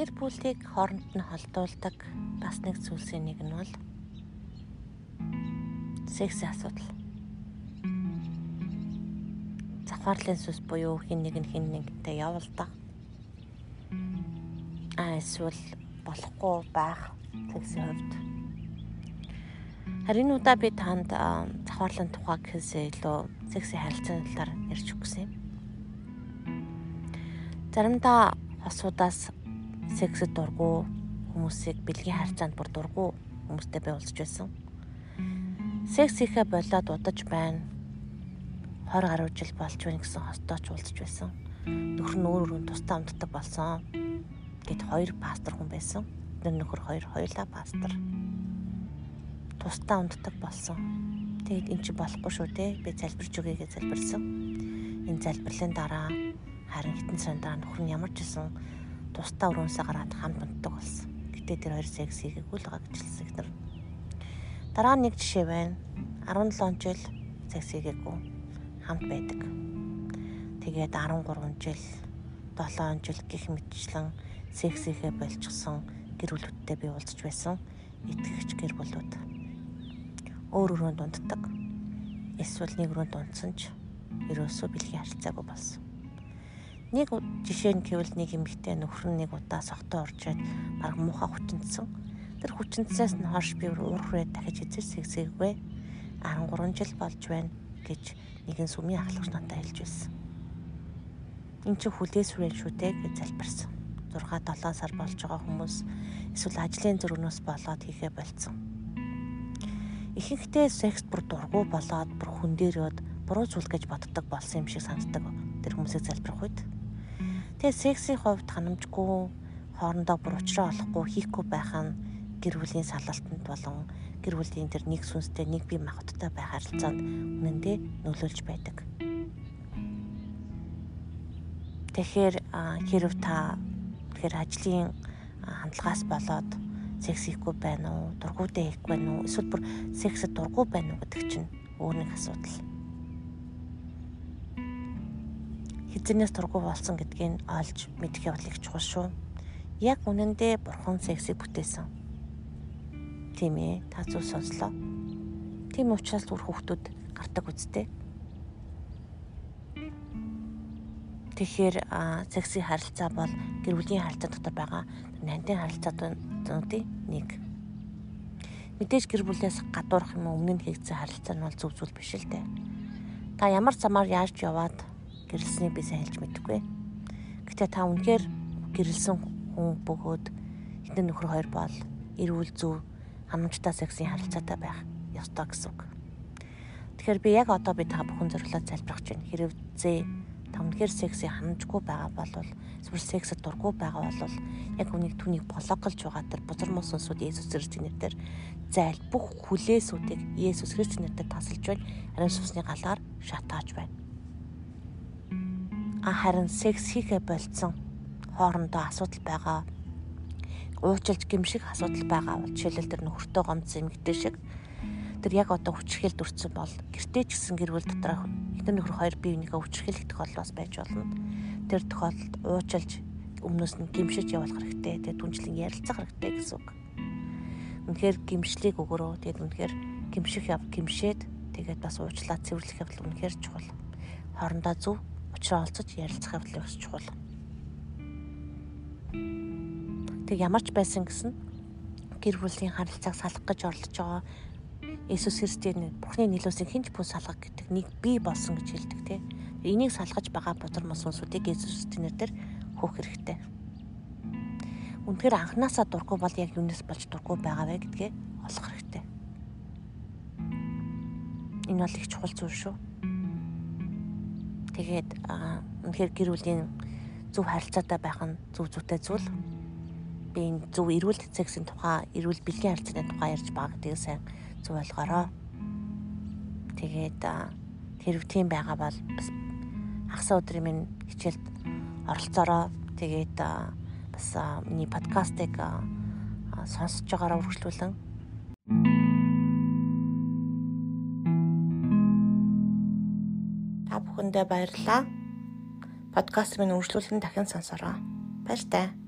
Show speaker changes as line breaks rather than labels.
гэр бүлийг хооронд нь холдуулдаг бас нэг зүйлсийн нэг нь бол секс асуудал. Завхаарлын сүс буюу хин нэг нь хин нэгтэй явалдаг. А эсвэл болохгүй байх сексийн хувьд. Харин удаа би танд завхаарлын тухай гэхээсээ илүү сексийн харилцааны талаар ярьж өгсөн юм. Заримдаа хосуудаас сексэд дургу хүмүүсийг бэлгийн харьцаанд бүр дургу хүмүүстэй би уулзч байсан. Секс хийхэ болоод удаж байна. 20 гаруй жил болж байна гэсэн хостооч уулзч байсан. Нөхөр нь өөр өөр тусдаа амтдаг болсон. Гэт хоёр пастор хүн байсан. Тэр нөхөр хоёр хоёулаа пастор. Тусдаа амтдаг болсон. Тэгэд эн чи болохгүй шүү дээ. Би залбирч өгье гэж залбирсан. Энэ залбирлын дараа харин хитэн сарын дараа нөхөр нь ямар ч гэсэн тусдаа өрөөсөө гараад хамт унтдаг болсон. Гэтэ тэр хоёр секс хийгээгүй л байгаа гэж хэлсэн ихнэр. Дараа нэг жишээ байна. 17 жил секс хийгээгүй хамт байдаг. Тэгээд 13 жил 7 жил гих мэтчлэн секс хийхэ болчихсон гэр бүлүүдтэй би уулзч байсан. Итгэгч гэр бүлүүд. Өөр өрөөнд унтдаг. Эсвэл нэг өрөөнд унтсан ч ерөөсөө бэлгийн харилцаагүй болсон Нэг жишээ нь гэвэл нэг эмэгтэй нөхөр нэг удаа согтоо уржээд баг муухай хүчнэсэн. Тэр хүчнэсээс нь хойш би уур хүрээ дахиж эзэж сэгсээгүй 13 жил болж байна гэж нэгэн сүмийн ахлагч надад хэлж байсан. Энд чи хүлээс хүрээ шүү дээ гэж залбирсан. 6 7 сар болж байгаа хүмүүс эсвэл ажлын зөргнөөс болоод хийхэ болцсон. Ихэнхдээ секс бүр дургу болоод бүр хүн дээр өд буруу зүйл гэж боддог болсон юм шиг санагддаг тэр хүмүүсийг залбирх үед Тэгээ сексийн хувьд ханамжгүй хоорондоо бүр уучраа олохгүй хийхгүй байх нь гэр бүлийн салалтанд болон гэр бүлийн тэр нэг сүнстэй нэг бие махбодтой байх харилцаанд үнэндээ нөлөөлж байдаг. Тэгэхээр хэрв та тэгэхээр ажлын хандлагаас болоод секс хийхгүй байна уу, дургуйдээ хийхгүй байна уу, эсвэл бүр сексэд дургуй байна уу гэдэг чинь өөр нэг асуудал. Хизэнээс тургуу болсон гэдгийг олж мэдэх явдлыг чухал шүү. Яг үнэндээ бурхан сексийг бүтээсэн. Тийм ээ, та зөв сонслоо. Тийм учраас үр хүүхдүүд гардаг үсттэй. Тэгэхээр сексийн харилцаа бол гэр бүлийн харилцаа дотор байгаа нандин харилцаатуудын нэг. Мэдээж гэр бүлээс гадуурх юм өмнө нь хийгдсэн харилцаа нь бол зөв зүйл биш л дээ. Та ямар замаар яаж яваад гэрэлснийг би сайн хэлж мэдэхгүй. Гэтэ та үнэхээр гэрэлсэн хүн бөгөөд хитэн нөхөр хоёр бол эрүүл зөв ханамжтай сексийн харилцаатай байх ёстой гэсэн үг. Тэгэхээр би яг одоо би та бүхэн зориулаад залбирах чинь хэрэг зээ та үнэхээр сексийн ханамжгүй байгаа бол эсвэл сексэд дургүй байгаа бол яг үнийг түүнийг блоколж байгаа тэр бузар мос сүнсүүд Есүс Христосийн нэрээр зайл бүх хүлээсүүдийг Есүс Христосийн нэрээр тасалж байна. Ариун сүнсний галаар шатааж байна харин секс хийхэ болцсон хоорондоо асуудал байгаа. Уучлж гимших асуудал байгаа бол жишээлбэл тэр нөхөртөө гомдсон эмэгтэй шиг тэр яг одоо хүчрхэл дүрцэн бол гэртээ ч гэсэн гэр бүл дотроо эдгээр нөхөр хоёр бие бинийгээ хүчрхэлэх тохиолдол бас байж болно. Тэр тохиолдолд уучлж өмнөөс нь гимшиж явуулах хэрэгтэй. Тэгээд түнжлэн ярилцах хэрэгтэй гэсэн үг. Үнэхээр гимшлийг өгөрөө. Тэгээд үнэхээр гимших яв гимшээд тэгээд бас уучлаад цэвэрлэх явдал үнэхээр чухал. Хоорондоо зөв учраа олцож ярилцах явдал бас чухал. Тэг ямар ч байсан гэсэн гэр бүлийн харилцааг салах гэж оролдож байгаа Иесус Христийн Бурхны нийлүүлсэн хинч бүс салгах гэдэг нэг бий болсон гэж хэлдэг тийм. Энийг салгаж байгаа бузар мос сүнсүүдийг Иесус Христийн нэрээр хөөх хэрэгтэй. Үнэхээр анханасаа дурггүй бол яг юунаас болж дурггүй байгаа вэ гэдгээ олох хэрэгтэй. Энэ бол их чухал зүйл шүү. Тэгээд үнэхээр гэр бүлийн зөв харилцаатай байх нь зөв зүйтэй зүйл. Би энэ зөв эрүүл сексийн тухай, эрүүл бэлгийн харилцааны тухай ярьж байгаа гэдгийг сайн зөв ойлгоорой. Тэгээд хэрв тийм байгаа бол бас хагас өдрийн минь хичээлд оролцоороо. Тэгээд бас миний подкастыг сонсож байгаараа үргэлжлүүлэн бүхэндээ баярлалаа. Подкаст минь үргэлжлүүлэн дахин сонсороо. Баяр таа.